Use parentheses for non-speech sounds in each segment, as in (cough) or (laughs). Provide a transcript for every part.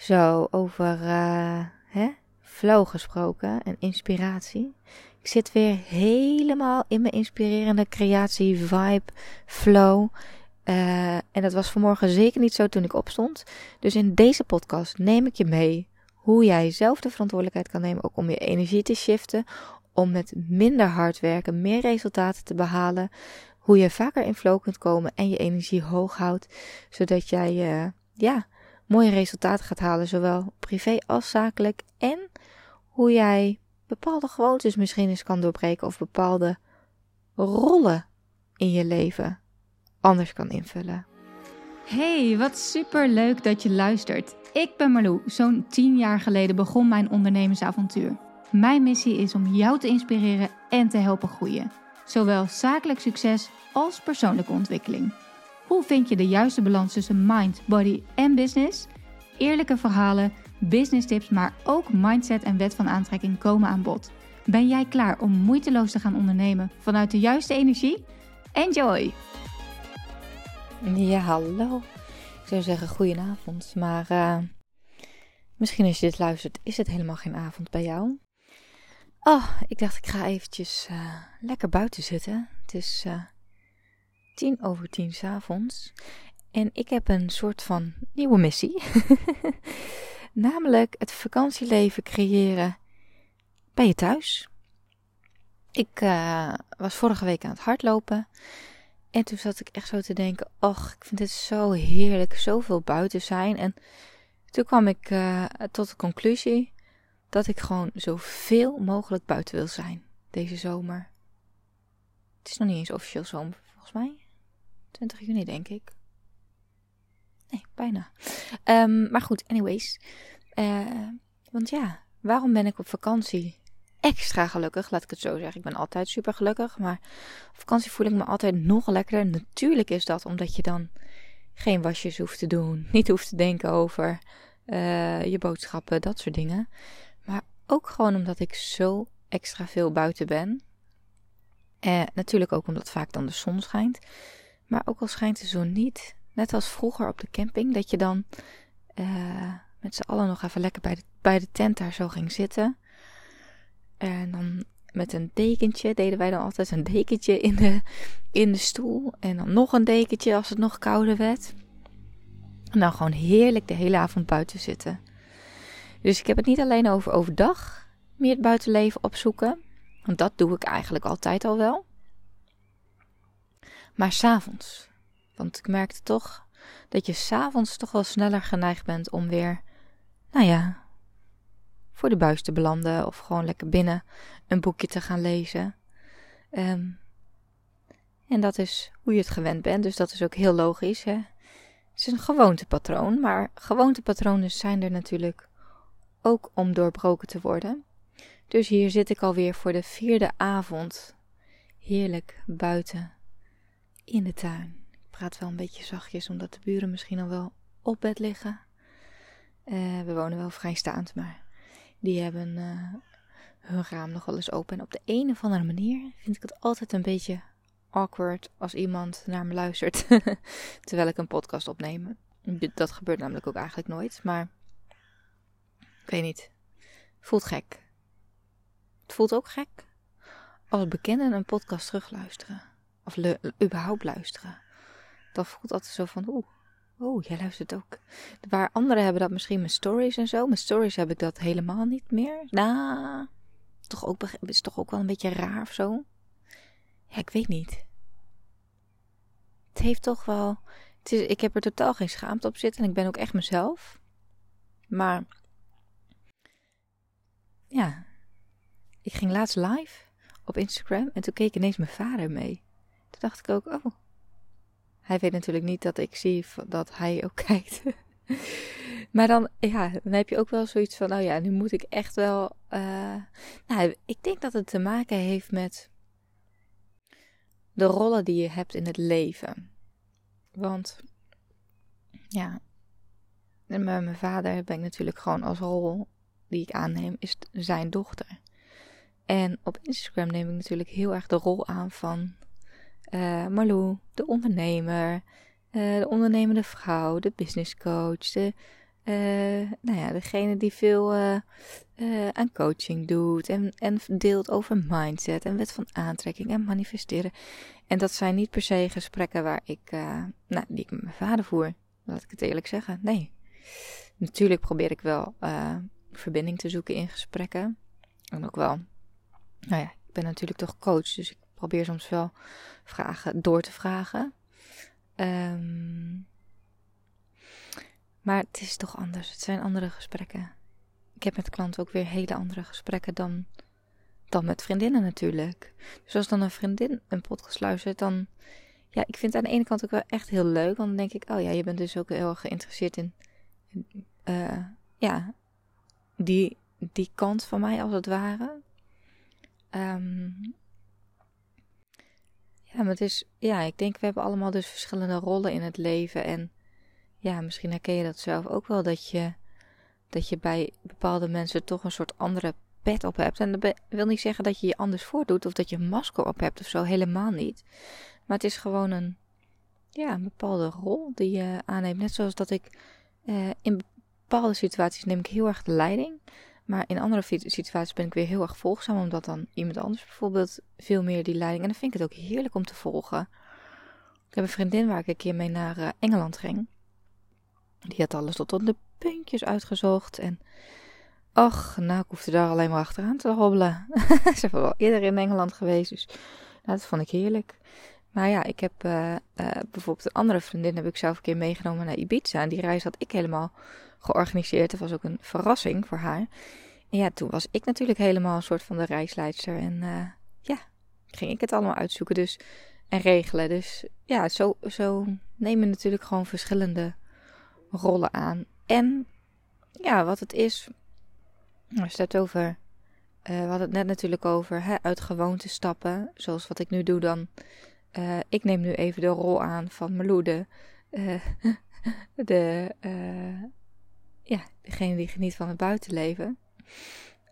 Zo, over uh, hè, flow gesproken en inspiratie. Ik zit weer helemaal in mijn inspirerende creatie, vibe, flow. Uh, en dat was vanmorgen zeker niet zo toen ik opstond. Dus in deze podcast neem ik je mee hoe jij zelf de verantwoordelijkheid kan nemen, ook om je energie te shiften, om met minder hard werken meer resultaten te behalen, hoe je vaker in flow kunt komen en je energie hoog houdt, zodat jij uh, ja, mooie resultaten gaat halen, zowel privé als zakelijk. En hoe jij bepaalde gewoontes misschien eens kan doorbreken of bepaalde rollen in je leven anders kan invullen. Hey, wat super leuk dat je luistert. Ik ben Marlou. Zo'n 10 jaar geleden begon mijn ondernemersavontuur. Mijn missie is om jou te inspireren en te helpen groeien. Zowel zakelijk succes als persoonlijke ontwikkeling. Hoe vind je de juiste balans tussen mind, body en business? Eerlijke verhalen, business tips, maar ook mindset en wet van aantrekking komen aan bod. Ben jij klaar om moeiteloos te gaan ondernemen vanuit de juiste energie? Enjoy! Ja, hallo. Ik zou zeggen goedenavond, maar uh, misschien als je dit luistert is het helemaal geen avond bij jou. Oh, ik dacht ik ga eventjes uh, lekker buiten zitten. Het is uh, tien over tien s'avonds. En ik heb een soort van nieuwe missie. (laughs) Namelijk het vakantieleven creëren bij je thuis. Ik uh, was vorige week aan het hardlopen. En toen zat ik echt zo te denken: Och, ik vind het zo heerlijk, zoveel buiten zijn. En toen kwam ik uh, tot de conclusie dat ik gewoon zoveel mogelijk buiten wil zijn deze zomer. Het is nog niet eens officieel zomer, volgens mij. 20 juni, denk ik. Nee, bijna. Um, maar goed, anyways. Uh, want ja, waarom ben ik op vakantie extra gelukkig? Laat ik het zo zeggen. Ik ben altijd super gelukkig. Maar op vakantie voel ik me altijd nog lekkerder. Natuurlijk is dat omdat je dan geen wasjes hoeft te doen. (laughs) Niet hoeft te denken over uh, je boodschappen, dat soort dingen. Maar ook gewoon omdat ik zo extra veel buiten ben. En natuurlijk ook omdat vaak dan de zon schijnt. Maar ook al schijnt de zon niet, net als vroeger op de camping, dat je dan uh, met z'n allen nog even lekker bij de, bij de tent daar zo ging zitten. En dan met een dekentje deden wij dan altijd een dekentje in de, in de stoel. En dan nog een dekentje als het nog kouder werd. En dan gewoon heerlijk de hele avond buiten zitten. Dus ik heb het niet alleen over overdag meer het buitenleven opzoeken. Want dat doe ik eigenlijk altijd al wel. Maar s'avonds. Want ik merkte toch dat je s'avonds toch wel sneller geneigd bent om weer, nou ja, voor de buis te belanden. Of gewoon lekker binnen een boekje te gaan lezen. Um, en dat is hoe je het gewend bent. Dus dat is ook heel logisch. Hè? Het is een gewoontepatroon. Maar gewoontepatronen zijn er natuurlijk ook om doorbroken te worden. Dus hier zit ik alweer voor de vierde avond. Heerlijk buiten in de tuin. Ik praat wel een beetje zachtjes, omdat de buren misschien al wel op bed liggen. Uh, we wonen wel vrijstaand, maar die hebben uh, hun raam nog wel eens open. En op de een of andere manier vind ik het altijd een beetje awkward als iemand naar me luistert (laughs) terwijl ik een podcast opneem. Dat gebeurt namelijk ook eigenlijk nooit, maar ik weet niet. Voelt gek. Het voelt ook gek als bekenden een podcast terugluisteren. Of überhaupt luisteren. Dan voelt altijd zo van, oeh, oh, jij luistert ook. Waar anderen hebben dat misschien met stories en zo. Met stories heb ik dat helemaal niet meer. Nou, toch ook, is toch ook wel een beetje raar of zo. Ja, ik weet niet. Het heeft toch wel. Het is, ik heb er totaal geen schaamte op zitten en ik ben ook echt mezelf. Maar. Ja. Ik ging laatst live op Instagram en toen keek ineens mijn vader mee. Dacht ik ook, oh. Hij weet natuurlijk niet dat ik zie dat hij ook (laughs) kijkt. maar dan, ja, dan heb je ook wel zoiets van, nou ja, nu moet ik echt wel. Uh, nou, ik denk dat het te maken heeft met de rollen die je hebt in het leven. Want, ja, met mijn vader ben ik natuurlijk gewoon als rol die ik aanneem, is zijn dochter. En op Instagram neem ik natuurlijk heel erg de rol aan van uh, Marlou, de ondernemer, de ondernemende vrouw, de business coach, de nou ja, degene die veel aan coaching doet en, en deelt over mindset en wet van aantrekking en manifesteren. En dat zijn niet per se gesprekken waar ik, nou, die ik met mijn vader voer. Laat ik het eerlijk zeggen. Nee. Natuurlijk probeer ik wel verbinding te zoeken in gesprekken. En ook wel, nou ja, ik ben natuurlijk toch coach, dus ik probeer soms wel vragen door te vragen. Ehm, maar het is toch anders. Het zijn andere gesprekken. Ik heb met klanten ook weer hele andere gesprekken dan, dan met vriendinnen natuurlijk. Dus als dan een vriendin een podcast luistert, dan... Ja, ik vind het aan de ene kant ook wel echt heel leuk. Want dan denk ik, oh ja, je bent dus ook heel geïnteresseerd in... Uh, ja, die, die kant van mij als het ware. Um, ja, maar het is, ja, ik denk we hebben allemaal dus verschillende rollen in het leven. En ja, misschien herken je dat zelf ook wel, dat je, dat je bij bepaalde mensen toch een soort andere pet op hebt. En dat wil niet zeggen dat je je anders voordoet of dat je een masker op hebt of zo, helemaal niet. Maar het is gewoon een, ja, een bepaalde rol die je aanneemt. Net zoals dat ik eh, in bepaalde situaties neem ik heel erg de leiding. Maar in andere situaties ben ik weer heel erg volgzaam, omdat dan iemand anders bijvoorbeeld veel meer die leiding. En dan vind ik het ook heerlijk om te volgen. Ik heb een vriendin waar ik een keer mee naar uh, Engeland ging. Die had alles tot op de puntjes uitgezocht. En ach, nou, ik hoefde daar alleen maar achteraan te hobbelen. (laughs) Ze hebben wel eerder in Engeland geweest, dus nou, dat vond ik heerlijk. Maar ja, ik heb uh, uh, bijvoorbeeld een andere vriendin heb ik zelf een keer meegenomen naar Ibiza. En die reis had ik helemaal georganiseerd. Dat was ook een verrassing voor haar. En ja, toen was ik natuurlijk helemaal een soort van de reisleidster. En uh, ja, ging ik het allemaal uitzoeken dus, en regelen. Dus ja, zo, zo neem je natuurlijk gewoon verschillende rollen aan. En ja, wat het is, als het over, uh, we hadden het net natuurlijk over, hè, uit gewoonte stappen. Zoals wat ik nu doe dan. Uh, ik neem nu even de rol aan van Meloede. (laughs) De, ja, degene die geniet van het buitenleven.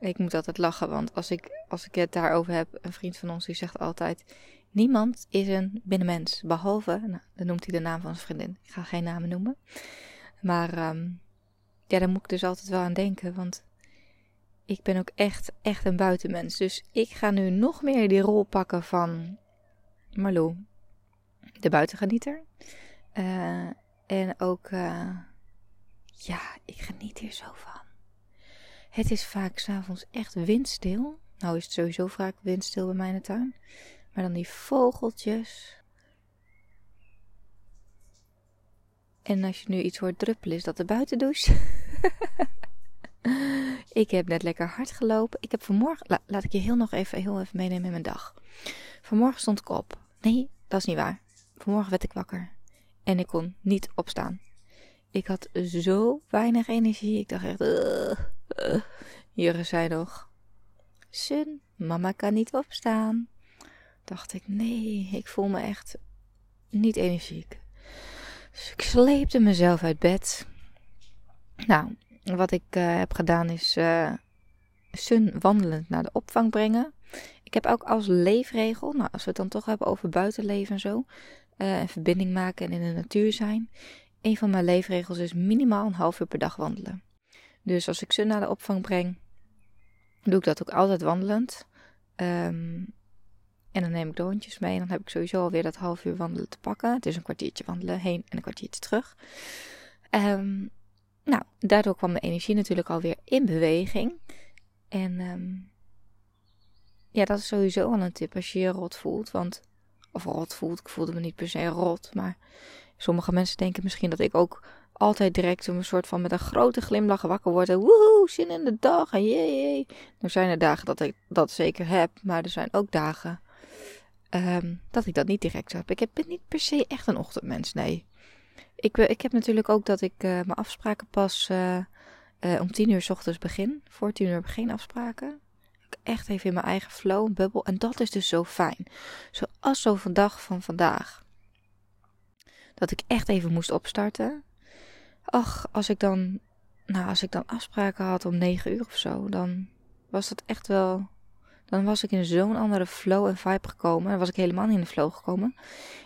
Ik moet altijd lachen, want als ik, als ik het daarover heb, een vriend van ons die zegt altijd: Niemand is een binnenmens, behalve, nou, dan noemt hij de naam van zijn vriendin. Ik ga geen namen noemen. Maar um, ja, daar moet ik dus altijd wel aan denken, want ik ben ook echt, echt een buitenmens. Dus ik ga nu nog meer die rol pakken van Marlou, de buitengenieter. Uh, en ook. Uh, ja, ik geniet hier zo van. Het is vaak s'avonds echt windstil. Nou is het sowieso vaak windstil bij mij in de tuin. Maar dan die vogeltjes. En als je nu iets hoort druppelen, is dat de buitendouche. (laughs) ik heb net lekker hard gelopen. Ik heb vanmorgen, laat ik je heel nog even, heel even meenemen in mijn dag. Vanmorgen stond ik op. Nee, dat is niet waar. Vanmorgen werd ik wakker. En ik kon niet opstaan. Ik had zo weinig energie. Ik dacht echt. Uh, uh. Zei nog. Sun, mama kan niet opstaan. Dacht ik, nee, ik voel me echt niet energiek. Dus ik sleepte mezelf uit bed. Nou, wat ik uh, heb gedaan is uh, Sun wandelend naar de opvang brengen. Ik heb ook als leefregel, nou, als we het dan toch hebben over buitenleven en zo, uh, en verbinding maken en in de natuur zijn, een van mijn leefregels is minimaal een half uur per dag wandelen. Dus als ik ze naar de opvang breng, doe ik dat ook altijd wandelend. Um, en dan neem ik de hondjes mee. En dan heb ik sowieso alweer dat half uur wandelen te pakken. Het is een kwartiertje wandelen heen en een kwartiertje terug. Um, nou, daardoor kwam mijn energie natuurlijk alweer in beweging. En um, ja, dat is sowieso wel een tip als je je rot voelt. Want, of rot voelt, ik voelde me niet per se rot. Maar Sommige mensen denken misschien dat ik ook altijd direct een soort van met een grote glimlach wakker word. En woehoe, zin in de dag en jee. Er zijn er dagen dat ik dat zeker heb, maar er zijn ook dagen um, dat ik dat niet direct heb. Ik ben niet per se echt een ochtendmens, nee. Ik, ik heb natuurlijk ook dat ik uh, mijn afspraken pas uh, om tien uur s ochtends begin. Voor tien uur heb ik geen afspraken. Ik echt even in mijn eigen flow, een bubbel. En dat is dus zo fijn. Zoals zo'n dag van vandaag dat ik echt even moest opstarten. Ach, als ik dan, nou, als ik dan afspraken had om negen uur of zo, dan was dat echt wel. Dan was ik in zo'n andere flow en vibe gekomen. Dan was ik helemaal niet in de flow gekomen.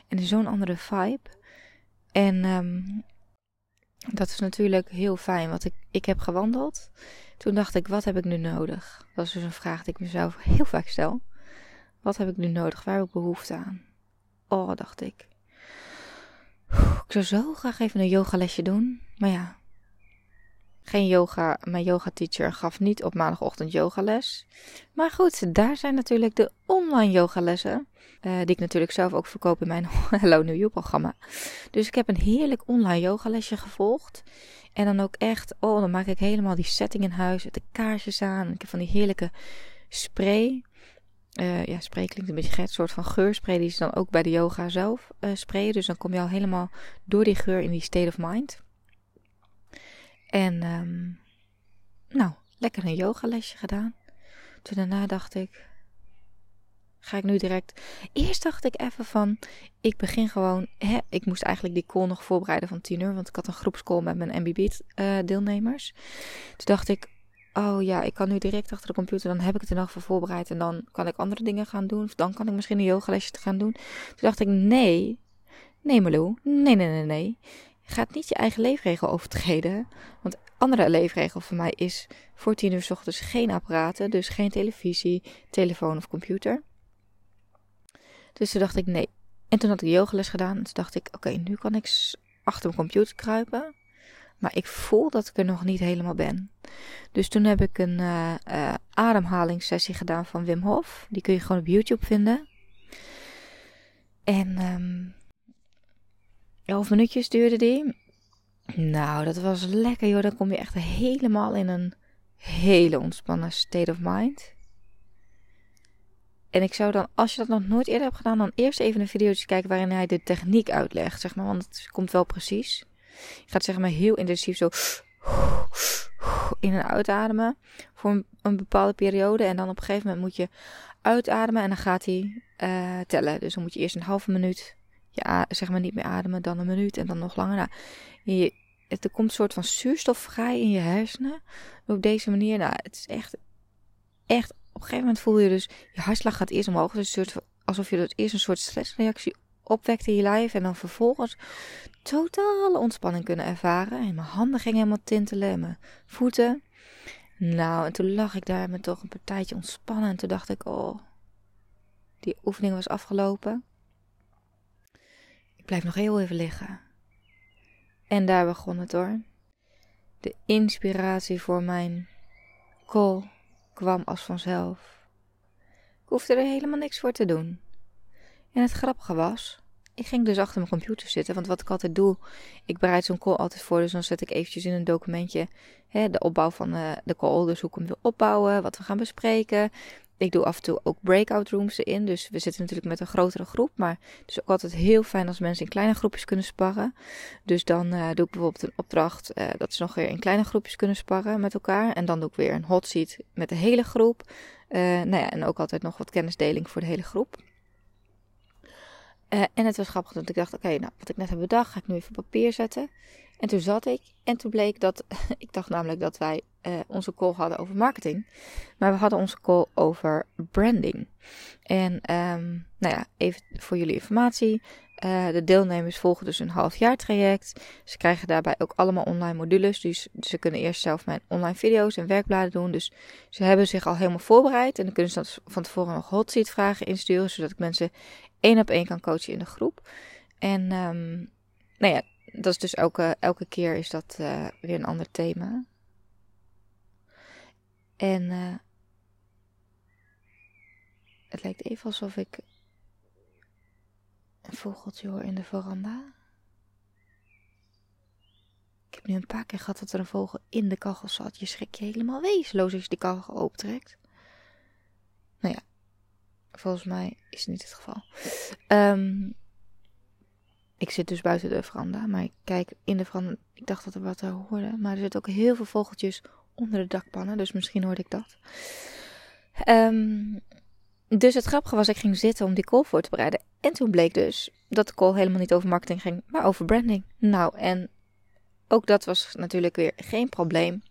En in zo'n andere vibe. En um, Dat is natuurlijk heel fijn, want ik, ik heb gewandeld. Toen dacht ik, wat heb ik nu nodig? Dat is dus een vraag die ik mezelf heel vaak stel. Wat heb ik nu nodig? Waar heb ik behoefte aan? Oh, dacht ik. Ik zou zo graag even een yogalesje doen. Maar ja, geen yoga. Mijn yoga teacher gaf niet op maandagochtend yogales. Maar goed, daar zijn natuurlijk de online yogalessen. Uh, die ik natuurlijk zelf ook verkoop in mijn (laughs) Hello New You programma. Dus ik heb een heerlijk online yogalesje gevolgd. En dan ook echt, oh, dan maak ik helemaal die setting in huis. De kaarsjes aan. Ik heb van die heerlijke spray. Uh, ja, spray klinkt een beetje gek. Een soort van geurspray die ze dan ook bij de yoga zelf uh, sprayen. Dus dan kom je al helemaal door die geur in die state of mind. En um, nou, lekker een yogalesje gedaan. Toen daarna dacht ik, ga ik nu direct. Eerst dacht ik even van, ik begin gewoon. Hè, ik moest eigenlijk die call nog voorbereiden van 10 uur, want ik had een groepscall met mijn MBB-deelnemers. Uh, Toen dacht ik, oh ja, ik kan nu direct achter de computer, dan heb ik het er nog voor voorbereid en dan kan ik andere dingen gaan doen. Of dan kan ik misschien een yogalesje gaan doen. Toen dacht ik, nee, nee Malou, nee, nee, nee, nee. Je gaat niet je eigen leefregel overtreden. Want andere leefregel voor mij is voor tien uur s ochtends geen apparaten. Dus geen televisie, telefoon of computer. Dus toen dacht ik nee. En toen had ik yogales gedaan. En toen dacht ik oké, nu kan ik achter mijn computer kruipen. Maar ik voel dat ik er nog niet helemaal ben. Dus toen heb ik een uh, uh, ademhalingssessie gedaan van Wim Hof. Die kun je gewoon op YouTube vinden. En um, elf minuutjes duurde die. Nou, dat was lekker joh. Dan kom je echt helemaal in een hele ontspannen state of mind. En ik zou dan, als je dat nog nooit eerder hebt gedaan, dan eerst even een video kijken waarin hij de techniek uitlegt, zeg maar. Want het komt wel precies. Je gaat zeg maar heel intensief zo in en uitademen voor een, bepaalde periode. En dan op een gegeven moment moet je uitademen en dan gaat hij uh, tellen. Dus dan moet je eerst een halve minuut, ja, zeg maar niet meer ademen, dan een minuut en dan nog langer. Nou, je, er komt een soort van zuurstof vrij in je hersenen. Op deze manier, nou, het is echt, echt, op een gegeven moment voel je dus, je hartslag gaat eerst omhoog. Dus alsof je dus eerst een soort stressreactie opwekt in je lijf. En dan vervolgens totale ontspanning kunnen ervaren. En mijn handen gingen helemaal tintelen en mijn voeten. Nou, en toen lag ik daar met toch een partijtje ontspannen. En toen dacht ik, oh, die oefening was afgelopen. Ik blijf nog heel even liggen. En daar begon het hoor. De inspiratie voor mijn call kwam als vanzelf. Ik hoefde er helemaal niks voor te doen. En het grappige was, ik ging dus achter mijn computer zitten, want wat ik altijd doe, ik bereid zo'n call altijd voor, dus dan zet ik eventjes in een documentje hè, de opbouw van eh, de call, dus hoe hem wil opbouwen, wat we gaan bespreken, ik doe af en toe ook breakout rooms erin. Dus we zitten natuurlijk met een grotere groep. Maar het is ook altijd heel fijn als mensen in kleine groepjes kunnen sparren. Dus dan uh, doe ik bijvoorbeeld een opdracht uh, dat ze nog weer in kleine groepjes kunnen sparren met elkaar. En dan doe ik weer een hot seat met de hele groep. Nou ja, en ook altijd nog wat kennisdeling voor de hele groep. En het was grappig dat ik dacht, oké, nou, wat ik net heb bedacht, ga ik nu even op papier zetten. En toen zat ik en toen bleek dat, (laughs) ik dacht namelijk dat wij uh, onze call hadden over marketing. Maar we hadden onze call over branding. En um, nou ja, even voor jullie informatie. Uh, de deelnemers volgen dus een half jaar traject. Ze krijgen daarbij ook allemaal online modules. Dus ze kunnen eerst zelf mijn online video's en werkbladen doen. Dus ze hebben zich al helemaal voorbereid. En dan kunnen ze van tevoren nog hot seat vragen insturen. Zodat ik mensen één op één kan coachen in de groep. En um, nou ja, dat is dus elke, elke keer is dat uh, weer een ander thema. En uh, het lijkt even alsof ik een vogeltje hoor in de veranda. Ik heb nu een paar keer gehad dat er een vogel in de kachel zat. Je schrik je helemaal wezenloos als je die kachel optrekt. Nou ja, volgens mij is het niet het geval. Um, ik zit dus buiten de veranda, maar ik kijk in de veranda. Ik dacht dat er wat hoorde, maar er zitten ook heel veel vogeltjes onder de dakpannen, dus misschien hoorde ik dat. Um, dus het grappige was, ik ging zitten om die call voor te bereiden. En toen bleek dus dat de call helemaal niet over marketing ging, maar over branding. Nou, en ook dat was natuurlijk weer geen probleem.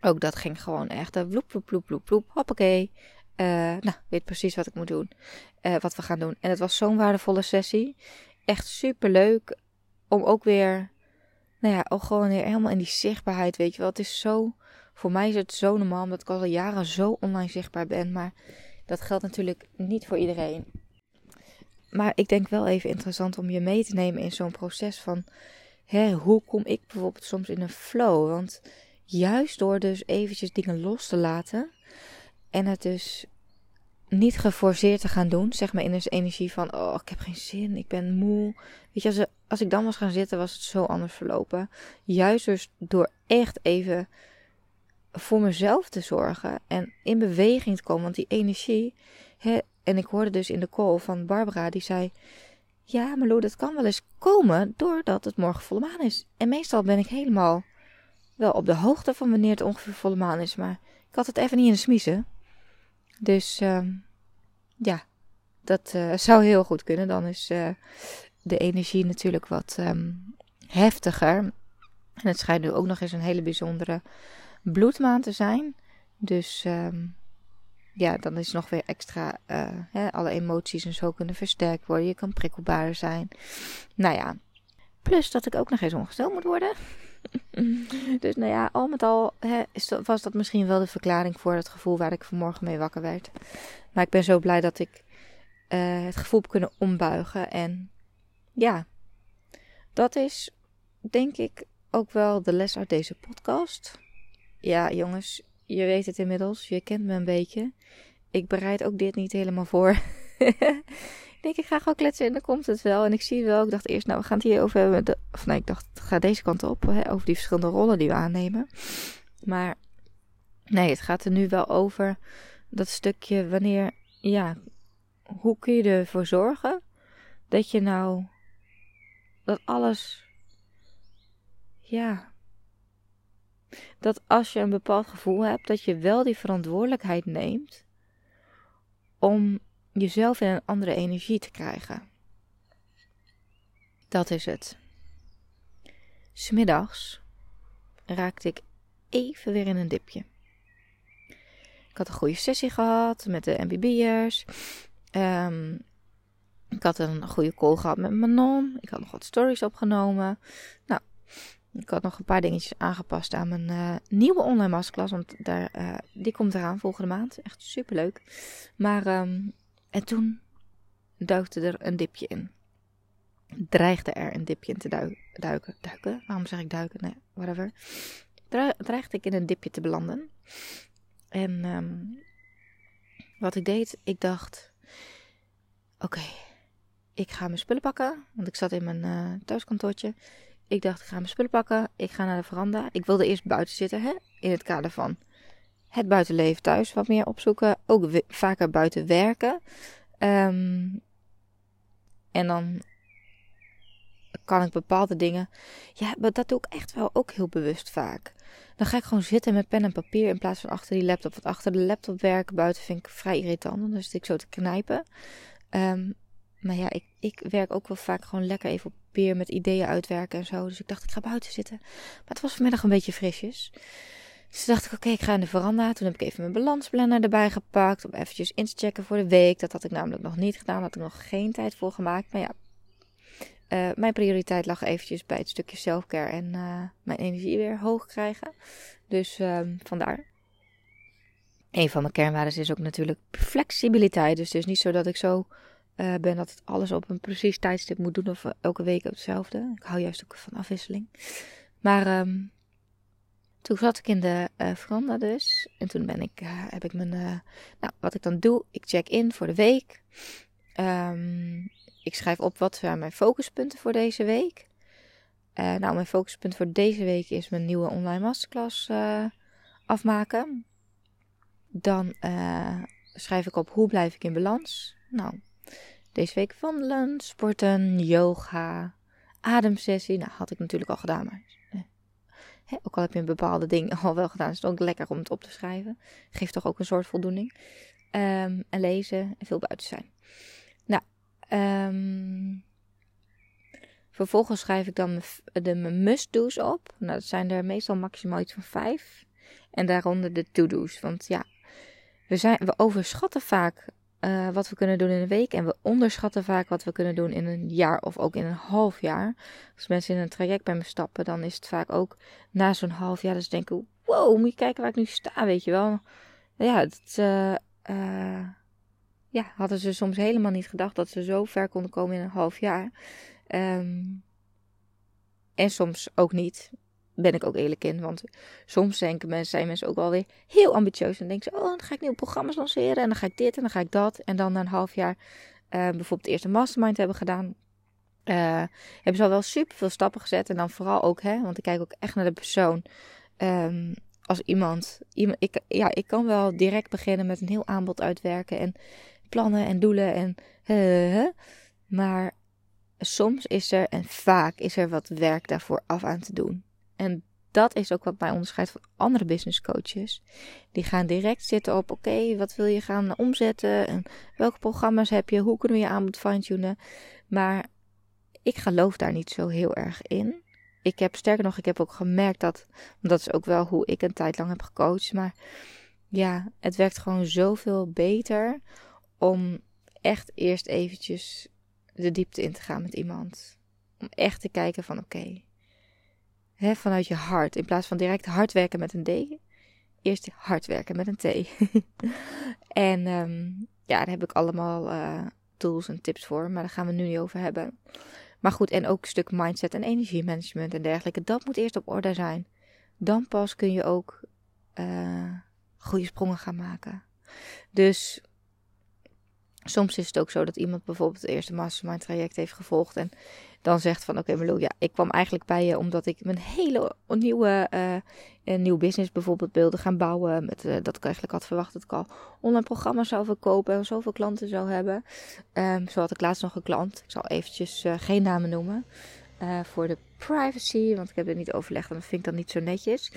Ook dat ging gewoon echt. Uh, vloep, vloep, vloep, vloep, vloep. Hoppakee. Uh, nou, weet precies wat ik moet doen. Uh, wat we gaan doen. En het was zo'n waardevolle sessie echt super leuk om ook weer nou ja, ook gewoon helemaal in die zichtbaarheid, weet je wel. Het is zo, voor mij is het zo normaal, omdat ik al jaren zo online zichtbaar ben. Maar dat geldt natuurlijk niet voor iedereen. Maar ik denk wel even interessant om je mee te nemen in zo'n proces van... Hè, hoe kom ik bijvoorbeeld soms in een flow? Want juist door dus eventjes dingen los te laten... en het dus niet geforceerd te gaan doen. Zeg maar in een energie van, oh, ik heb geen zin, ik ben moe. Weet je, als, als ik dan was gaan zitten, was het zo anders verlopen. Juist dus door echt even voor mezelf te zorgen en in beweging te komen. Want die energie, hè, en ik hoorde dus in de call van Barbara, die zei... Ja, Malou, dat kan wel eens komen doordat het morgen volle maan is. En meestal ben ik helemaal wel op de hoogte van wanneer het ongeveer volle maan is. Maar ik had het even niet in de smiezen. Dus uh, ja, dat uh, zou heel goed kunnen. Dan is uh, de energie natuurlijk wat um, heftiger. En het schijnt nu ook nog eens een hele bijzondere bloedmaan te zijn. Dus um, ja, dan is nog weer extra. Uh, hè, alle emoties en zo kunnen versterkt worden. Je kan prikkelbaar zijn. Nou ja. Plus dat ik ook nog eens ongesteld moet worden. (laughs) dus nou ja, al met al hè, was dat misschien wel de verklaring voor het gevoel waar ik vanmorgen mee wakker werd. Maar ik ben zo blij dat ik uh, het gevoel heb kunnen ombuigen. En ja, dat is denk ik ook wel de les uit deze podcast. Ja, jongens, je weet het inmiddels. Je kent me een beetje. Ik bereid ook dit niet helemaal voor. (laughs) denk, ik ga gewoon kletsen en dan komt het wel. En ik zie wel, ik dacht eerst, nou, we gaan het hier over hebben. Of nee, ik dacht, het gaat deze kant op, hè, over die verschillende rollen die we aannemen. Maar nee, het gaat er nu wel over dat stukje wanneer, ja, hoe kun je ervoor zorgen dat je nou, dat alles, ja, dat als je een bepaald gevoel hebt, dat je wel die verantwoordelijkheid neemt om jezelf in een andere energie te krijgen. Dat is het. Smiddags raakte ik even weer in een dipje. Ik had een goede sessie gehad met de MBB'ers. Um, ik had een goede call gehad met Manon. Ik had nog wat stories opgenomen. Nou, ik had nog een paar dingetjes aangepast aan mijn uh, nieuwe online masterclass. Want daar, uh, die komt eraan volgende maand. Echt super leuk. Maar um, en toen duikte er een dipje in. Dreigde er een dipje in te duiken. Duiken? Waarom zeg ik duiken? Nee, whatever. Dreigde ik in een dipje te belanden. En um, wat ik deed, ik dacht: Oké, ik ga mijn spullen pakken. Want ik zat in mijn uh, thuiskantoortje. Ik dacht: Ik ga mijn spullen pakken. Ik ga naar de veranda. Ik wilde eerst buiten zitten, hè? In het kader van het buitenleven thuis wat meer opzoeken. Ook vaker buiten werken. Um, en dan kan ik bepaalde dingen. Ja, maar dat doe ik echt wel ook heel bewust vaak. Dan ga ik gewoon zitten met pen en papier in plaats van achter die laptop. Want achter de laptop werken buiten vind ik vrij irritant. Dan zit ik zo te knijpen. Um, maar ja, ik, ik werk ook wel vaak gewoon lekker even op papier met ideeën uitwerken en zo. Dus ik dacht, ik ga buiten zitten. Maar het was vanmiddag een beetje frisjes. Dus dacht ik, oké, ik ga in de veranda. Toen heb ik even mijn balansplanner erbij gepakt. Om eventjes in te checken voor de week. Dat had ik namelijk nog niet gedaan. Had ik nog geen tijd voor gemaakt. Maar ja, uh, mijn prioriteit lag eventjes bij het stukje selfcare. En uh, mijn energie weer hoog krijgen. Dus uh, vandaar. Een van mijn kernwaarden is ook natuurlijk flexibiliteit. Dus het is niet zo dat ik zo uh, ben dat het alles op een precies tijdstip moet doen. Of elke week hetzelfde. Ik hou juist ook van afwisseling. Maar... Um, toen zat ik in de uh, veranda dus. En toen ben ik, uh, heb ik mijn. Uh, nou, wat ik dan doe, ik check in voor de week. Um, ik schrijf op wat zijn mijn focuspunten voor deze week. nou, mijn focuspunt voor deze week is mijn nieuwe online masterclass afmaken. Dan schrijf ik op hoe blijf ik in balans. Nou, deze week wandelen, sporten, yoga, ademsessie. Nou, had ik natuurlijk al gedaan, maar ook al heb je een bepaalde ding (laughs) al wel gedaan, is het ook lekker om het op te schrijven. Geeft toch ook een soort voldoening. Um, en lezen en veel buiten zijn. Nou, um, vervolgens schrijf ik dan de must-do's op. Nou, dat zijn er meestal maximaal iets van vijf. En daaronder de to-do's. Want ja, we, zijn, we overschatten vaak eh, wat we kunnen doen in een week. En we onderschatten vaak wat we kunnen doen in een jaar of ook in een half jaar. Als mensen in een traject bij me stappen, dan is het vaak ook na zo'n half jaar dat ze denken: wow, moet je kijken waar ik nu sta, weet je wel. Ja, het, uh, ja, hadden ze soms helemaal niet gedacht dat ze zo ver konden komen in een half jaar. Um, en soms ook niet. Ben ik ook eerlijk in. Want soms denken mensen, zijn mensen ook wel weer heel ambitieus. En denken ze, oh, dan ga ik nieuwe programma's lanceren. En dan ga ik dit en dan ga ik dat. En dan na een half jaar uh, bijvoorbeeld eerst een mastermind hebben gedaan. Uh, hebben ze al wel super veel stappen gezet. En dan vooral ook, hè, want ik kijk ook echt naar de persoon. Um, als iemand, iemand ik, ja, ik kan wel direct beginnen met een heel aanbod uitwerken. En plannen en doelen. En, maar soms is er en vaak is er wat werk daarvoor af aan te doen. En dat is ook wat mij onderscheidt van andere business coaches. Die gaan direct zitten op: oké, wat wil je gaan omzetten? En welke programma's heb je? Hoe kunnen we je aanbod fine-tunen? Maar ik geloof daar niet zo heel erg in. Ik heb sterker nog, ik heb ook gemerkt dat, dat is ook wel hoe ik een tijd lang heb gecoacht. Maar ja, het werkt gewoon zoveel beter om echt eerst eventjes de diepte in te gaan met iemand. Om echt te kijken van oké, vanuit je hart. In plaats van direct hard werken met een D. Eerst hard werken met een T. (laughs) en um, ja, daar heb ik allemaal uh, tools en tips voor. Maar daar gaan we nu niet over hebben. Maar goed, en ook een stuk mindset en energiemanagement en dergelijke. Dat moet eerst op orde zijn. Dan pas kun je ook uh, goede sprongen gaan maken. Dus soms is het ook zo dat iemand bijvoorbeeld het eerste mastermind traject heeft gevolgd en dan zegt van oké okay, ja, ik kwam eigenlijk bij je omdat ik mijn hele nieuwe uh, een nieuw business bijvoorbeeld wilde gaan bouwen. Met, uh, dat ik eigenlijk had verwacht dat ik al online programma's zou verkopen en zoveel klanten zou hebben. Um, zo had ik laatst nog een klant, ik zal eventjes uh, geen namen noemen. voor de privacy, want ik heb het niet overlegd en dat vind ik dan niet zo netjes.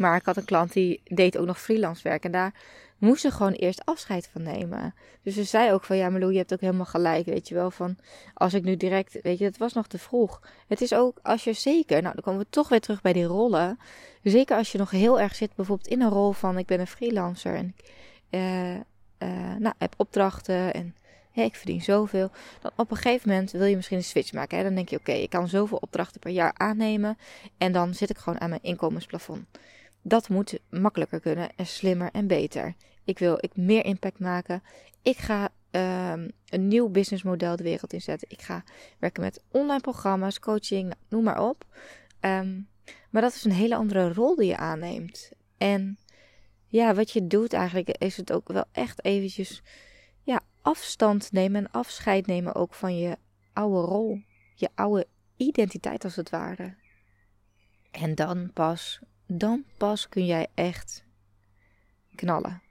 Maar ik had een klant die deed ook nog freelance werk en daar moest ze gewoon eerst afscheid van nemen. Dus ze zei ook van ja, Marlo, je hebt ook helemaal gelijk, weet je wel. Van als ik nu direct, weet je, het was nog te vroeg. Het is ook als je zeker, nou dan komen we toch weer terug bij die rollen. Zeker als je nog heel erg zit, bijvoorbeeld in een rol van ik ben een freelancer en ik uh, uh, nou, heb opdrachten en ik verdien zoveel. Dan op een gegeven moment wil je misschien een switch maken. Hè? Dan denk je oké, ik kan zoveel opdrachten per jaar aannemen en dan zit ik gewoon aan mijn inkomensplafond. Dat moet makkelijker kunnen en slimmer en beter. Ik wil ik meer impact maken. Ik ga um, een nieuw businessmodel de wereld inzetten. Ik ga werken met online programma's, coaching, noem maar op. Um, maar dat is een hele andere rol die je aanneemt. En ja, wat je doet eigenlijk is het ook wel echt eventjes ja, afstand nemen en afscheid nemen ook van je oude rol. Je oude identiteit als het ware. En dan pas dan pas kun jij echt knallen.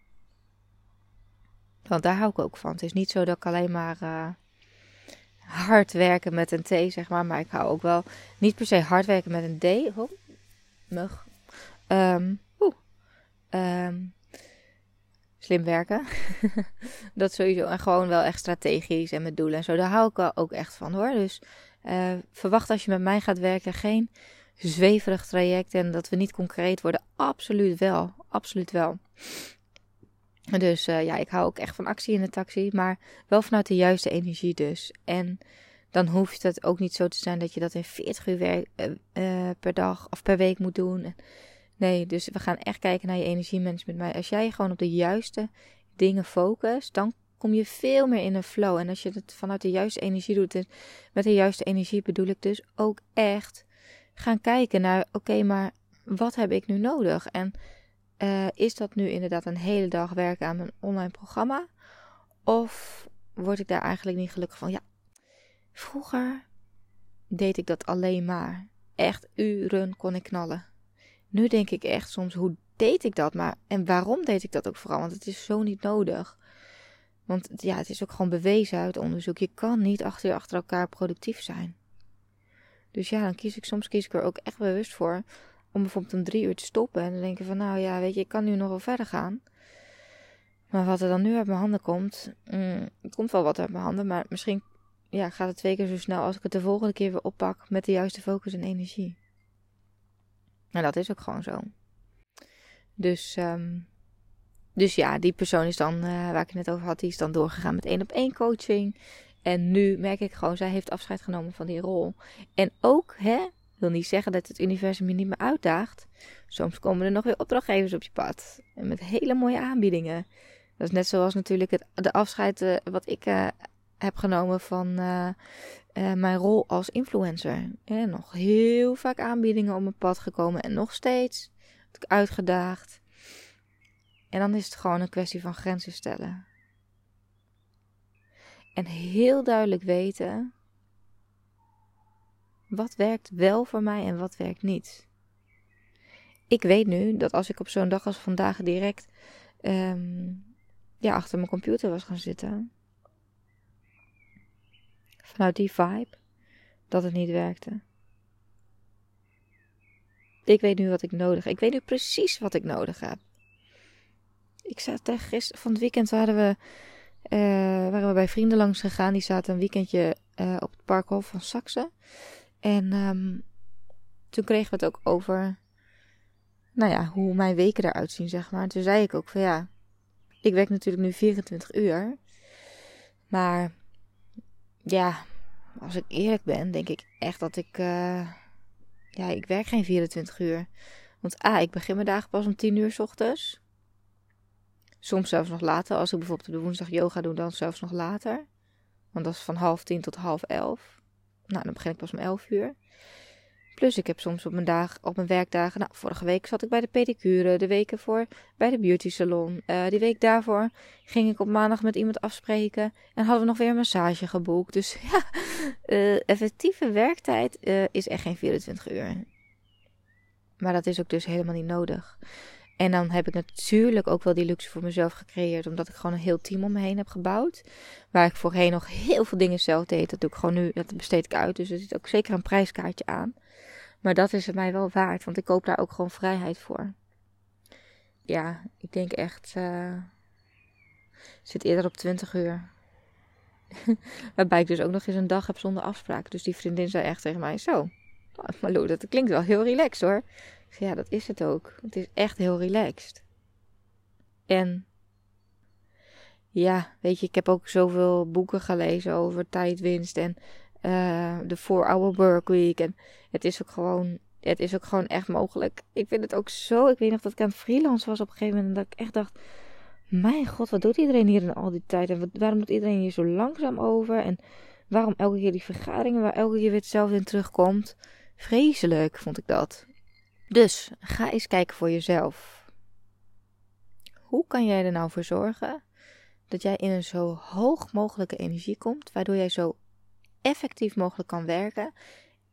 Want daar hou ik ook van. Het is niet zo dat ik alleen maar uh, hard werken met een T, zeg maar. Maar ik hou ook wel niet per se hard werken met een D. Oh, mug. Um, um, slim werken. (laughs) dat sowieso. En gewoon wel echt strategisch en met doelen en zo. Daar hou ik ook echt van hoor. Dus uh, verwacht als je met mij gaat werken geen zweverig traject en dat we niet concreet worden. Absoluut wel. Absoluut wel. Dus uh, ja, ik hou ook echt van actie in de taxi, maar wel vanuit de juiste energie dus. En dan hoeft het ook niet zo te zijn dat je dat in 40 uur werk, uh, uh, per dag of per week moet doen. Nee, dus we gaan echt kijken naar je energiemanagement. Maar als jij gewoon op de juiste dingen focust, dan kom je veel meer in een flow. En als je het vanuit de juiste energie doet, met de juiste energie bedoel ik dus ook echt gaan kijken naar, oké, maar wat heb ik nu nodig? En uh, is dat nu inderdaad een hele dag werken aan mijn online programma? Of word ik daar eigenlijk niet gelukkig van? Ja, vroeger deed ik dat alleen maar. Echt uren kon ik knallen. Nu denk ik echt soms, hoe deed ik dat? Maar, en waarom deed ik dat ook vooral? Want het is zo niet nodig. Want ja, het is ook gewoon bewezen uit onderzoek. Je kan niet achter, achter elkaar productief zijn. Dus ja, dan kies ik soms kies ik er ook echt bewust voor om bijvoorbeeld om drie uur te stoppen. En dan denk je van nou ja, weet je, ik kan nu nog wel verder gaan. Maar wat er dan nu uit mijn handen komt, mm, komt wel wat uit mijn handen, maar misschien ja, gaat het twee keer zo snel als ik het de volgende keer weer oppak met de juiste focus en energie. En dat is ook gewoon zo. Dus um, Dus ja, die persoon is dan, uh, waar ik het net over had, die is dan doorgegaan met één op één coaching. En nu merk ik gewoon, zij heeft afscheid genomen van die rol. En ook, hè, wil niet zeggen dat het universum je niet meer uitdaagt. Soms komen er nog weer opdrachtgevers op je pad. En met hele mooie aanbiedingen. Dat is net zoals natuurlijk het, de afscheid uh, wat ik uh, heb genomen van uh, mijn rol als influencer. En nog heel vaak aanbiedingen op mijn pad gekomen. En nog steeds. Ik uitgedaagd. En dan is het gewoon een kwestie van grenzen stellen. En heel duidelijk weten wat werkt wel voor mij en wat werkt niet. Ik weet nu dat als ik op zo'n dag als vandaag direct um, ja, achter mijn computer was gaan zitten, vanuit die vibe, dat het niet werkte. Ik weet nu wat ik nodig heb. Ik weet nu precies wat ik nodig heb. Ik zat gisteren van het weekend waren we, uh, waren we bij vrienden langs gegaan. Die zaten een weekendje uh, op het parkhof van Saxe. En um, toen kregen we het ook over, nou ja, hoe mijn weken eruit zien, zeg maar. Toen zei ik ook van ja, ik werk natuurlijk nu 24 uur. Maar ja, als ik eerlijk ben, denk ik echt dat ik, uh, ja, ik werk geen 24 uur. Want A, ik begin mijn dagen pas om 10 uur s ochtends. Soms zelfs nog later. Als ik bijvoorbeeld de woensdag yoga doe, dan zelfs nog later. Want dat is van half tien tot half elf. Nou, dan begin ik pas om 11 uur. Plus ik heb soms op mijn, dag, op mijn werkdagen. Nou, vorige week zat ik bij de pedicure. De weken voor bij de beauty salon. Uh, die week daarvoor ging ik op maandag met iemand afspreken. En hadden we nog weer een massage geboekt. Dus (laughs) ja, uh, effectieve werktijd uh, is echt geen 24 uur. Maar dat is ook dus helemaal niet nodig. En dan heb ik natuurlijk ook wel die luxe voor mezelf gecreëerd. Omdat ik gewoon een heel team om me heen heb gebouwd. Waar ik voorheen nog heel veel dingen zelf deed. Dat doe ik gewoon nu. Dat besteed ik uit. Dus er zit ook zeker een prijskaartje aan. Maar dat is het mij wel waard. Want ik koop daar ook gewoon vrijheid voor. Ja, ik denk echt. Uh, zit eerder op 20 uur. (laughs) Waarbij ik dus ook nog eens een dag heb zonder afspraak. Dus die vriendin zei echt tegen mij: Zo, Malou, dat klinkt wel heel relaxed hoor. Ja, dat is het ook. Het is echt heel relaxed. En ja, weet je, ik heb ook zoveel boeken gelezen over tijdwinst en uh, de 4-hour workweek. En het is ook gewoon, het is ook gewoon echt mogelijk. Ik vind het ook zo. Ik weet nog dat ik aan het freelance was op een gegeven moment. En dat ik echt dacht: Mijn god, wat doet iedereen hier in al die tijd? En waarom doet iedereen hier zo langzaam over? En waarom elke keer die vergaderingen waar elke keer weer hetzelfde in terugkomt? Vreselijk vond ik dat. Dus ga eens kijken voor jezelf. Hoe kan jij er nou voor zorgen dat jij in een zo hoog mogelijke energie komt, waardoor jij zo effectief mogelijk kan werken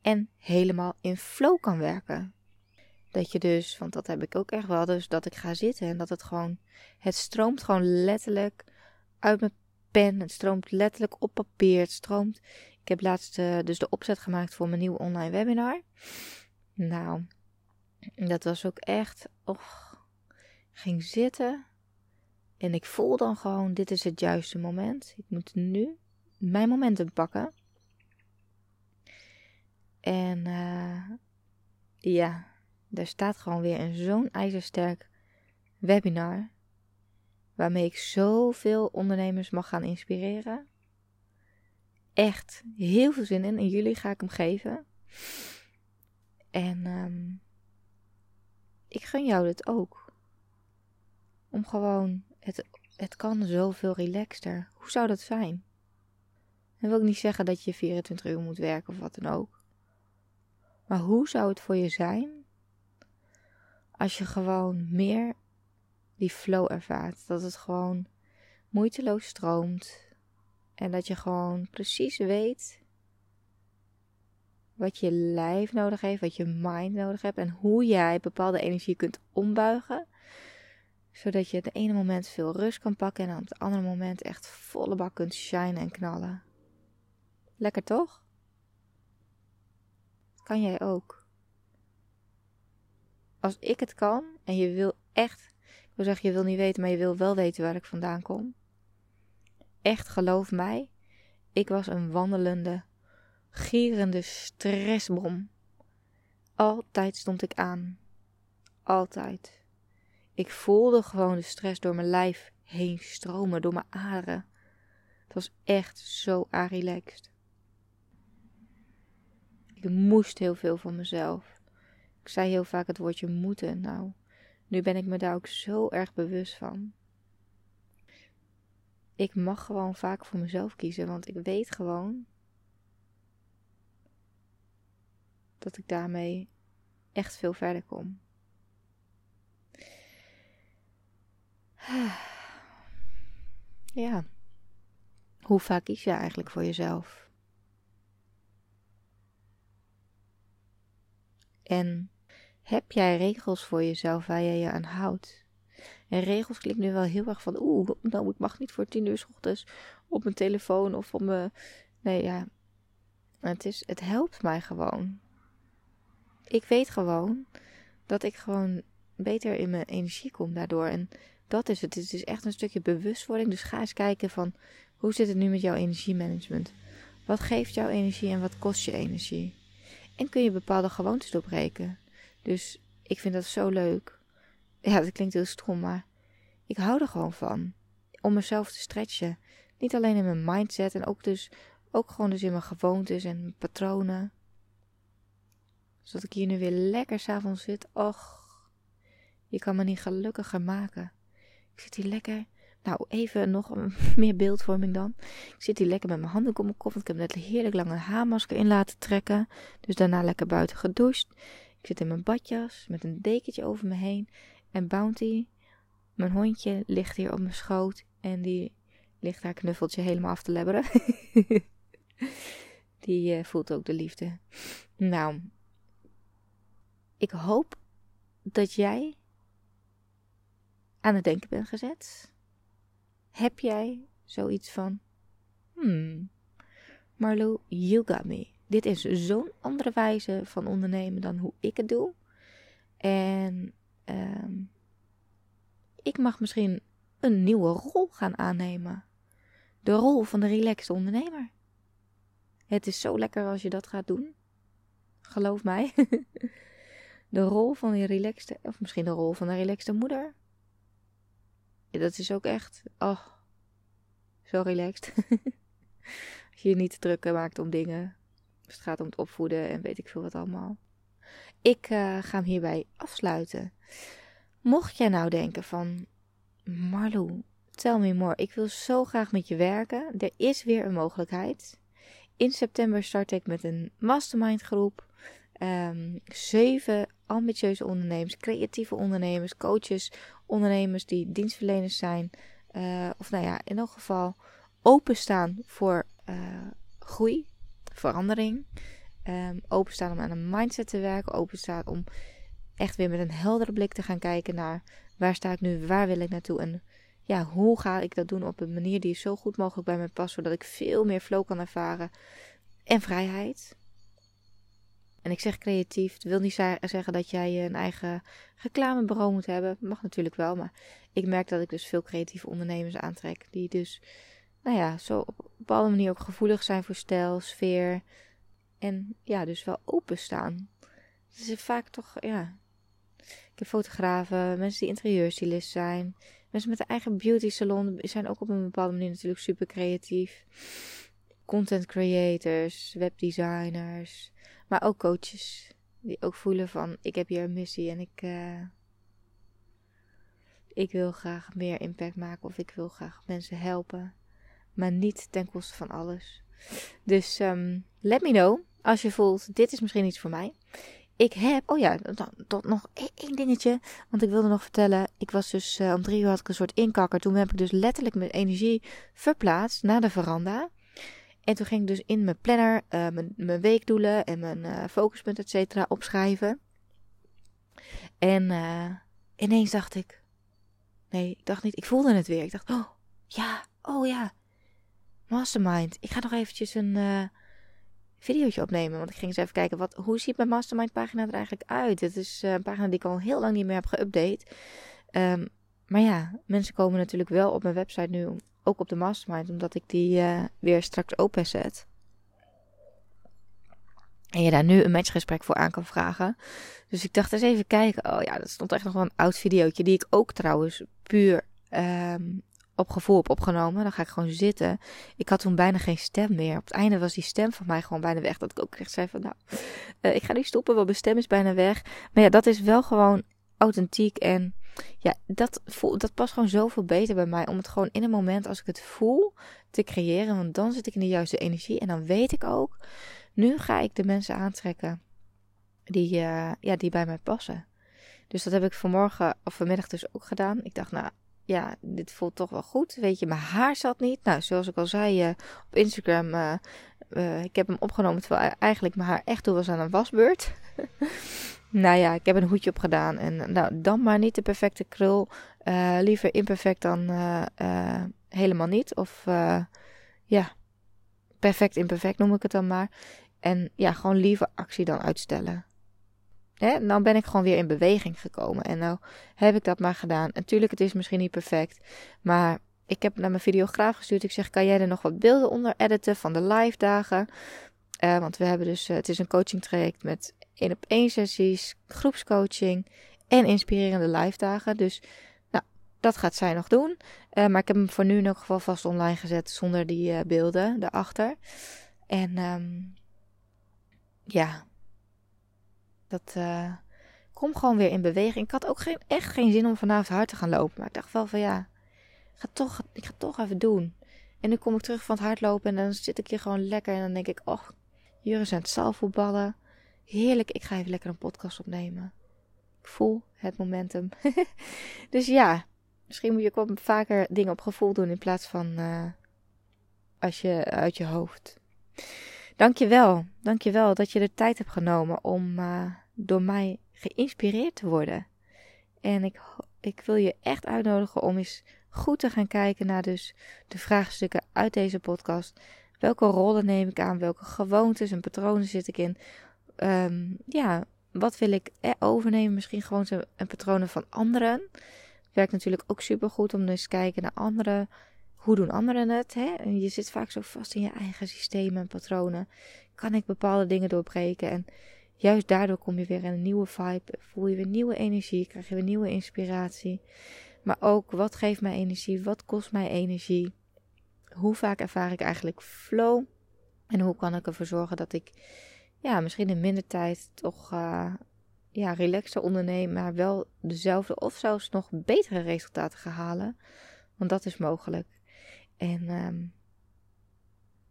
en helemaal in flow kan werken? Dat je dus, want dat heb ik ook echt wel, dus dat ik ga zitten en dat het gewoon, het stroomt gewoon letterlijk uit mijn pen, het stroomt letterlijk op papier, het stroomt. Ik heb laatst uh, dus de opzet gemaakt voor mijn nieuwe online webinar. Nou, dat was ook echt. Och, ging zitten. En ik voel dan gewoon: dit is het juiste moment. Ik moet nu mijn momentum pakken. En uh, ja, daar staat gewoon weer een zo'n ijzersterk webinar. Waarmee ik zoveel ondernemers mag gaan inspireren. Echt heel veel zin in. Jullie ga ik hem geven. En um, ik gun jou dit ook. Om gewoon, het, het kan zoveel relaxter. Hoe zou dat zijn? En wil ik niet zeggen dat je 24 uur moet werken of wat dan ook. Maar hoe zou het voor je zijn als je gewoon meer die flow ervaart? Dat het gewoon moeiteloos stroomt. En dat je gewoon precies weet wat je lijf nodig heeft, wat je mind nodig hebt en hoe jij bepaalde energie kunt ombuigen. Zodat je het ene moment veel rust kan pakken en op het andere moment echt volle bak kunt shinen en knallen. Lekker toch? Kan jij ook? Als ik het kan en je wil echt, ik wil zeggen je wil niet weten, maar je wil wel weten waar ik vandaan kom. Echt geloof mij, ik was een wandelende gierende stressbom. Altijd stond ik aan. Altijd. Ik voelde gewoon de stress door mijn lijf heen stromen, door mijn aderen. Het was echt zo relaxed. Ik moest heel veel van mezelf. Ik zei heel vaak het woordje moeten. Nou, nu ben ik me daar ook zo erg bewust van. Ik mag gewoon vaak voor mezelf kiezen, want ik weet gewoon dat ik daarmee echt veel verder kom. (sighs) Ja. Hoe vaak kies je eigenlijk voor jezelf? En heb jij regels voor jezelf waar je je aan houdt? En regels klinkt nu wel heel erg van, oeh, nou, ik mag niet voor tien uur s ochtends op mijn telefoon of op mijn. Nee, ja. Het, is, het helpt mij gewoon. Ik weet gewoon dat ik gewoon beter in mijn energie kom daardoor. En dat is het. Het is echt een stukje bewustwording. Dus ga eens kijken van hoe zit het nu met jouw energiemanagement? Wat geeft jouw energie en wat kost je energie? En kun je bepaalde gewoontes doorbreken? Dus ik vind dat zo leuk. Ja, dat klinkt heel stom, maar ik hou er gewoon van. Om mezelf te stretchen. Niet alleen in mijn mindset en ook dus ook gewoon dus in mijn gewoontes en patronen. Zodat ik hier nu weer lekker s'avonds zit. Och, je kan me niet gelukkiger maken. Ik zit hier lekker. Nou, even nog (laughs) meer beeldvorming dan. Ik zit hier lekker met mijn handen op mijn kop. Want ik heb net een heerlijk lange haarmasker in laten trekken. Dus daarna lekker buiten gedoucht. Ik zit in mijn badjas met een dekentje over me heen. En Bounty, mijn hondje, ligt hier op mijn schoot. En die ligt haar knuffeltje helemaal af te lebberen. (laughs) die uh, voelt ook de liefde. Nou, ik hoop dat jij aan het denken bent gezet. Heb jij zoiets van: Hmm, Marlo, you got me. Dit is zo'n andere wijze van ondernemen dan hoe ik het doe. En um, ik mag misschien een nieuwe rol gaan aannemen. De rol van de relaxed ondernemer. Het is zo lekker als je dat gaat doen. Geloof mij. (laughs) de rol van die relaxte, of misschien de rol van de relaxte moeder. Dat is ook echt, oh, zo relaxed. (laughs) als je je niet te druk maakt om dingen. het gaat om het opvoeden en weet ik veel wat allemaal. Ik uh, ga hem hierbij afsluiten. Mocht jij nou denken van, Marlo, tell me more. Ik wil zo graag met je werken. Er is weer een mogelijkheid. In september start ik met een mastermind groep. Um, zeven ambitieuze ondernemers, creatieve ondernemers, coaches, ondernemers die dienstverleners zijn. Uh, of nou ja, in elk geval openstaan voor uh, groei, verandering. Um, openstaan om aan een mindset te werken. Openstaan om echt weer met een heldere blik te gaan kijken naar waar sta ik nu, waar wil ik naartoe en ja, hoe ga ik dat doen op een manier die zo goed mogelijk bij mij past, zodat ik veel meer flow kan ervaren en vrijheid. En ik zeg creatief, het wil niet zeggen dat jij een eigen reclamebureau moet hebben. Mag natuurlijk wel, maar ik merk dat ik dus veel creatieve ondernemers aantrek. Die dus, nou ja, zo op een bepaalde manier ook gevoelig zijn voor stijl, sfeer. En ja, dus wel openstaan. Het is vaak toch, ja, ik heb fotografen, mensen die interieurstylist zijn. Mensen met een eigen beauty salon zijn ook op een bepaalde manier natuurlijk super creatief. Content creators, webdesigners. Maar ook coaches. Die ook voelen van ik heb hier een missie en ik, uh, ik wil graag meer impact maken. Of ik wil graag mensen helpen. Maar niet ten koste van alles. Dus um, let me know als je voelt dit is misschien iets voor mij. Ik heb, oh ja, tot nog één dingetje. Want ik wilde nog vertellen. Ik was dus uh, om drie uur had ik een soort inkakker. Toen heb ik dus letterlijk mijn energie verplaatst naar de veranda. En toen ging ik dus in mijn planner uh, mijn, weekdoelen en mijn uh, focuspunten, et cetera, opschrijven. En ineens dacht ik. Nee, ik dacht niet. Ik voelde het weer. Ik dacht, oh ja, oh ja. Mastermind. Ik ga nog eventjes een videootje opnemen. Want ik ging eens even kijken, wat, hoe ziet mijn mastermind pagina er eigenlijk uit? Het is uh, een pagina die ik al heel lang niet meer heb geüpdate. Um, maar ja, mensen komen natuurlijk wel op mijn website nu, ook op de mastermind, omdat ik die uh, weer straks open zet. En je daar nu een matchgesprek voor aan kan vragen. Dus ik dacht eens even kijken. Oh ja, dat stond echt nog wel een oud videootje. Die ik ook trouwens puur um, op gevoel heb opgenomen. Dan ga ik gewoon zitten. Ik had toen bijna geen stem meer. Op het einde was die stem van mij gewoon bijna weg. Dat ik ook echt zei van nou, uh, ik ga nu stoppen, want mijn stem is bijna weg. Maar ja, dat is wel gewoon authentiek. En ja, dat, dat past gewoon zoveel beter bij mij. Om het gewoon in een moment, als ik het voel, te creëren. Want dan zit ik in de juiste energie. En dan weet ik ook, nu ga ik de mensen aantrekken die, uh, ja, die bij mij passen. Dus dat heb ik vanmorgen of vanmiddag dus ook gedaan. Ik dacht, nou, ja, dit voelt toch wel goed. Weet je, mijn haar zat niet. Nou, zoals ik al zei uh, op Instagram, uh, ik heb hem opgenomen terwijl eigenlijk mijn haar echt toe was aan een wasbeurt. (laughs) nou ja, ik heb een hoedje op gedaan. En nou, dan maar niet de perfecte krul. liever imperfect dan helemaal niet. Of ja, perfect imperfect noem ik het dan maar. En ja, gewoon liever actie dan uitstellen. Hè, dan ben ik gewoon weer in beweging gekomen. En nou heb ik dat maar gedaan. Natuurlijk, het is misschien niet perfect. Maar ik heb naar mijn videograaf gestuurd. Ik zeg, kan jij er nog wat beelden onder editen van de live dagen? Want we hebben dus, het is een coaching traject met één op één sessies, groepscoaching en inspirerende live dagen. Dus nou, dat gaat zij nog doen. Uh, maar ik heb hem voor nu in elk geval vast online gezet zonder die beelden daarachter. En um, ja, dat uh, kom gewoon weer in beweging. Ik had ook geen, echt geen zin om vanavond hard te gaan lopen. Maar ik dacht wel van ja, ik ga, toch, ik ga toch even doen. En nu kom ik terug van het hardlopen en dan zit ik hier gewoon lekker. En dan denk ik, oh, jullie zijn het zaalvoetballen. Heerlijk, ik ga even lekker een podcast opnemen. Ik voel het momentum. (laughs) dus ja, misschien moet je ook wat vaker dingen op gevoel doen in plaats van uh, als je uit je hoofd. Dankjewel, dankjewel dat je de tijd hebt genomen om uh, door mij geïnspireerd te worden. En ik, ik wil je echt uitnodigen om eens goed te gaan kijken naar dus de vraagstukken uit deze podcast. Welke rollen neem ik aan? Welke gewoontes en patronen zit ik in? Um, ja, wat wil ik overnemen? Misschien gewoon en patronen van anderen. Werkt natuurlijk ook super goed om dus te kijken naar anderen hoe doen anderen het? Hè? En je zit vaak zo vast in je eigen systemen en patronen. Kan ik bepaalde dingen doorbreken? En juist daardoor kom je weer in een nieuwe vibe. Voel je weer nieuwe energie. Krijg je weer nieuwe inspiratie. Maar ook, wat geeft mij energie? Wat kost mij energie? Hoe vaak ervaar ik eigenlijk flow? En hoe kan ik ervoor zorgen dat ik, ja, misschien in minder tijd toch, uh, ja, relaxer onderneem, maar wel dezelfde of zelfs nog betere resultaten ga halen? Want dat is mogelijk. En um,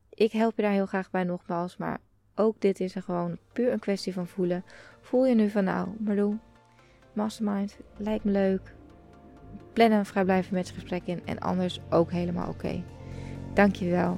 ik help je daar heel graag bij nogmaals. Maar ook dit is er gewoon puur een kwestie van voelen. Voel je nu van nou, Marlo, mastermind, lijkt me leuk. Plannen een vrijblijvend matchgesprek in. En anders ook helemaal oké. Okay. Dankjewel.